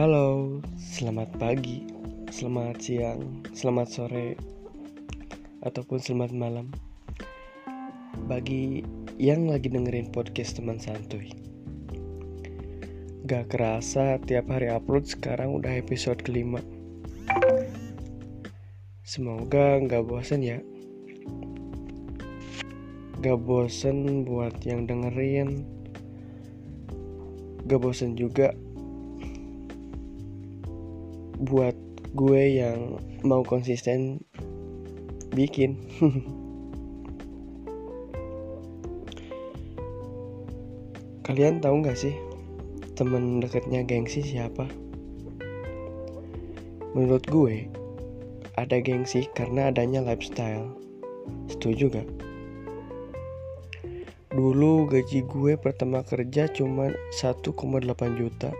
Halo, selamat pagi, selamat siang, selamat sore, ataupun selamat malam. Bagi yang lagi dengerin podcast teman santuy Gak kerasa tiap hari upload sekarang udah episode kelima. Semoga gak bosan ya. Gak bosan buat yang dengerin. Gak bosan juga buat gue yang mau konsisten bikin. Kalian tahu nggak sih temen deketnya gengsi siapa? Menurut gue ada gengsi karena adanya lifestyle. Setuju gak dulu gaji gue pertama kerja cuma 1,8 juta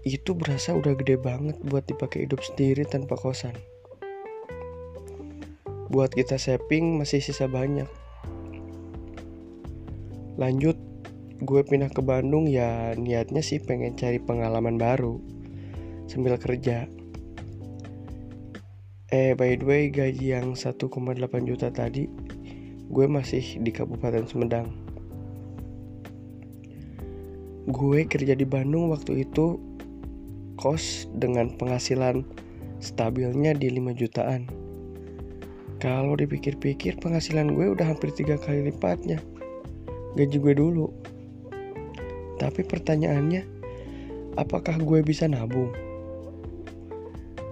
itu berasa udah gede banget buat dipakai hidup sendiri tanpa kosan. Buat kita saving masih sisa banyak. Lanjut, gue pindah ke Bandung ya niatnya sih pengen cari pengalaman baru sambil kerja. Eh by the way gaji yang 1,8 juta tadi gue masih di Kabupaten Sumedang. Gue kerja di Bandung waktu itu kos dengan penghasilan stabilnya di 5 jutaan. Kalau dipikir-pikir penghasilan gue udah hampir tiga kali lipatnya gaji gue dulu. Tapi pertanyaannya, apakah gue bisa nabung?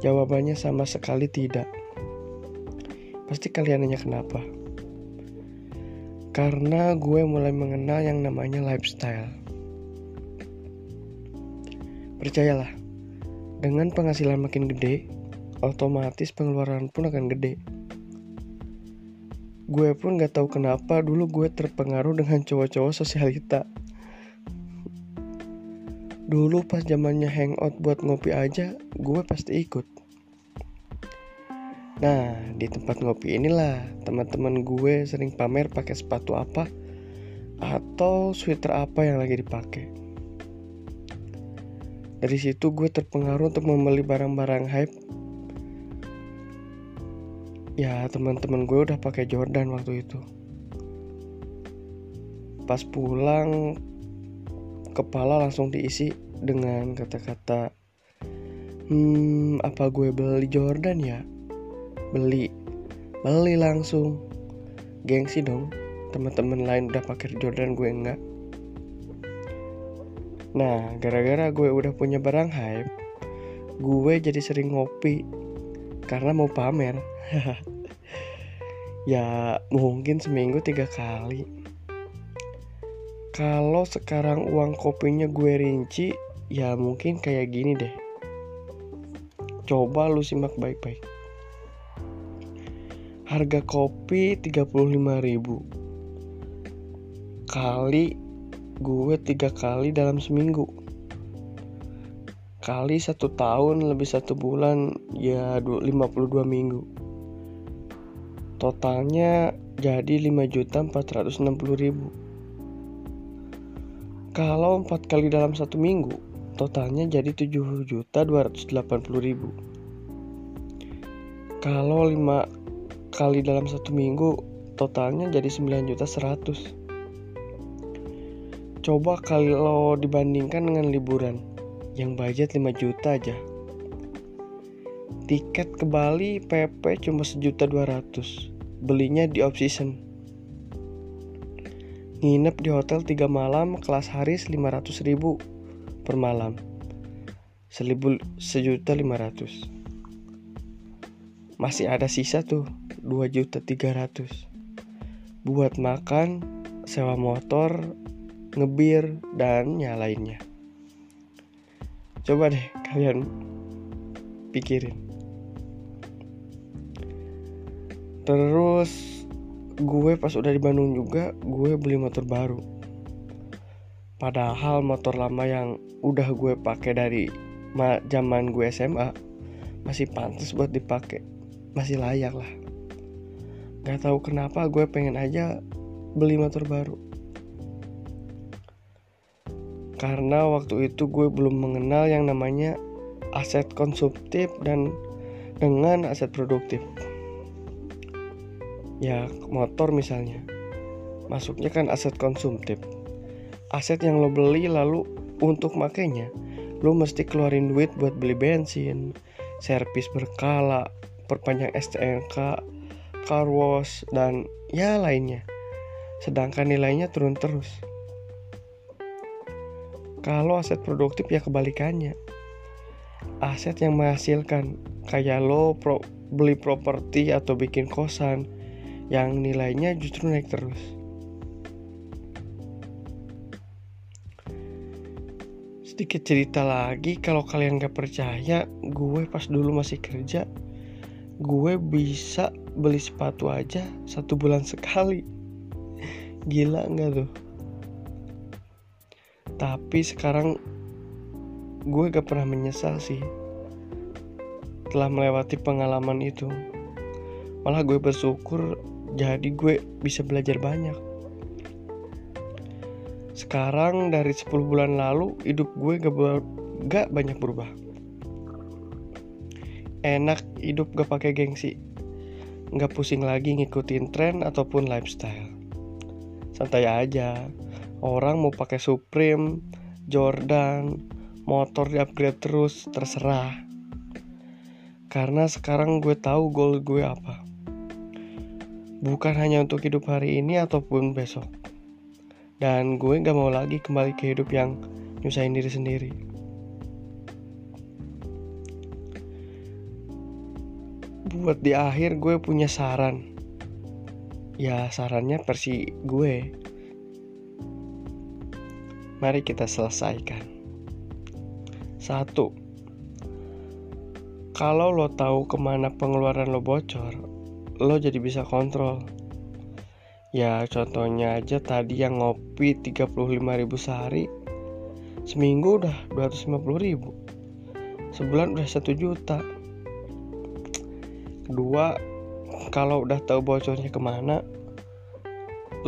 Jawabannya sama sekali tidak. Pasti kalian nanya kenapa? Karena gue mulai mengenal yang namanya lifestyle. Percayalah, dengan penghasilan makin gede, otomatis pengeluaran pun akan gede. Gue pun gak tahu kenapa dulu gue terpengaruh dengan cowok-cowok sosialita. Dulu pas zamannya hangout buat ngopi aja, gue pasti ikut. Nah, di tempat ngopi inilah teman-teman gue sering pamer pakai sepatu apa atau sweater apa yang lagi dipakai. Dari situ gue terpengaruh untuk membeli barang-barang hype. Ya teman-teman gue udah pakai Jordan waktu itu. Pas pulang kepala langsung diisi dengan kata-kata Hmm apa gue beli Jordan ya? Beli Beli langsung Gengsi dong Teman-teman lain udah pakai Jordan gue enggak Nah, gara-gara gue udah punya barang hype, gue jadi sering ngopi karena mau pamer. ya, mungkin seminggu tiga kali. Kalau sekarang uang kopinya gue rinci, ya mungkin kayak gini deh. Coba lu simak baik-baik. Harga kopi 35.000 kali gue tiga kali dalam seminggu. Kali satu tahun lebih satu bulan ya 52 minggu. Totalnya jadi 5 juta 460 ribu. Kalau empat kali dalam satu minggu totalnya jadi 7 juta 280 ribu. Kalau lima kali dalam satu minggu totalnya jadi 9 juta 100 Coba kalau dibandingkan dengan liburan yang budget 5 juta aja. Tiket ke Bali PP cuma sejuta 200. Belinya di off season. Nginep di hotel 3 malam kelas Haris 500 ribu per malam. Seribu sejuta 500. Masih ada sisa tuh 2 juta 300. Buat makan, sewa motor, ngebir, dan yang lainnya. Coba deh kalian pikirin. Terus gue pas udah di Bandung juga gue beli motor baru. Padahal motor lama yang udah gue pakai dari zaman gue SMA masih pantas buat dipakai, masih layak lah. Gak tahu kenapa gue pengen aja beli motor baru karena waktu itu gue belum mengenal yang namanya aset konsumtif dan dengan aset produktif. Ya motor misalnya. Masuknya kan aset konsumtif. Aset yang lo beli lalu untuk makainya lo mesti keluarin duit buat beli bensin servis berkala perpanjang STNK car wash dan ya lainnya. Sedangkan nilainya turun terus kalau aset produktif ya kebalikannya. Aset yang menghasilkan kayak lo pro, beli properti atau bikin kosan yang nilainya justru naik terus. Sedikit cerita lagi kalau kalian gak percaya, gue pas dulu masih kerja, gue bisa beli sepatu aja satu bulan sekali. Gila nggak tuh? Tapi sekarang gue gak pernah menyesal sih telah melewati pengalaman itu. Malah gue bersyukur jadi gue bisa belajar banyak. Sekarang dari 10 bulan lalu hidup gue gak, gak banyak berubah. Enak hidup gak pakai gengsi. Gak pusing lagi ngikutin tren ataupun lifestyle. Santai aja orang mau pakai Supreme, Jordan, motor di upgrade terus terserah. Karena sekarang gue tahu goal gue apa. Bukan hanya untuk hidup hari ini ataupun besok. Dan gue gak mau lagi kembali ke hidup yang nyusahin diri sendiri. Buat di akhir gue punya saran. Ya sarannya versi gue Mari kita selesaikan. Satu, kalau lo tahu ke mana pengeluaran lo bocor, lo jadi bisa kontrol. Ya contohnya aja tadi yang ngopi 35 ribu sehari Seminggu udah 250 ribu Sebulan udah 1 juta Kedua Kalau udah tahu bocornya ke mana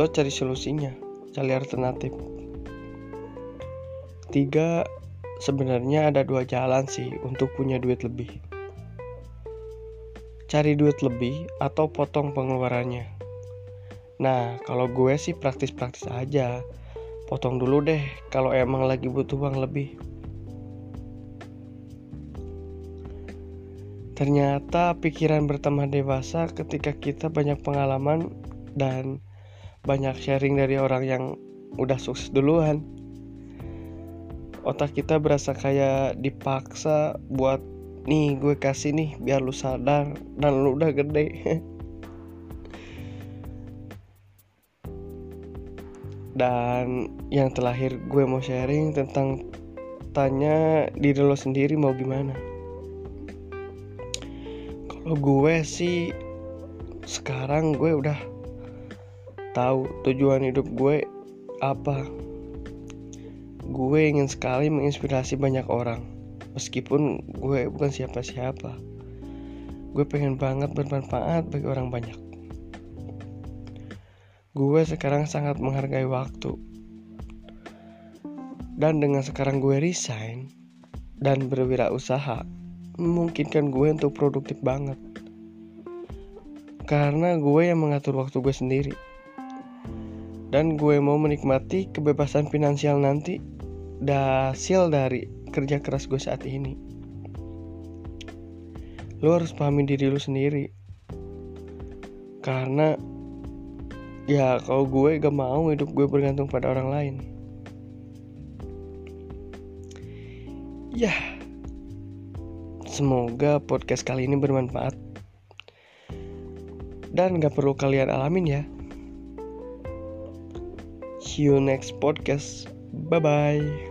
Lo cari solusinya Cari alternatif Tiga, sebenarnya ada dua jalan sih untuk punya duit lebih. Cari duit lebih atau potong pengeluarannya. Nah, kalau gue sih praktis-praktis aja. Potong dulu deh kalau emang lagi butuh uang lebih. Ternyata pikiran bertambah dewasa ketika kita banyak pengalaman dan banyak sharing dari orang yang udah sukses duluan otak kita berasa kayak dipaksa buat nih gue kasih nih biar lu sadar dan lu udah gede. Dan yang terakhir gue mau sharing tentang tanya diri lo sendiri mau gimana. Kalau gue sih sekarang gue udah tahu tujuan hidup gue apa Gue ingin sekali menginspirasi banyak orang, meskipun gue bukan siapa-siapa. Gue pengen banget bermanfaat bagi orang banyak. Gue sekarang sangat menghargai waktu. Dan dengan sekarang gue resign dan berwirausaha, memungkinkan gue untuk produktif banget. Karena gue yang mengatur waktu gue sendiri dan gue mau menikmati kebebasan finansial nanti hasil dari kerja keras gue saat ini. Lo harus pahami diri lo sendiri. Karena ya kalau gue gak mau hidup gue bergantung pada orang lain. Ya semoga podcast kali ini bermanfaat. Dan gak perlu kalian alamin ya. See you next podcast. Bye bye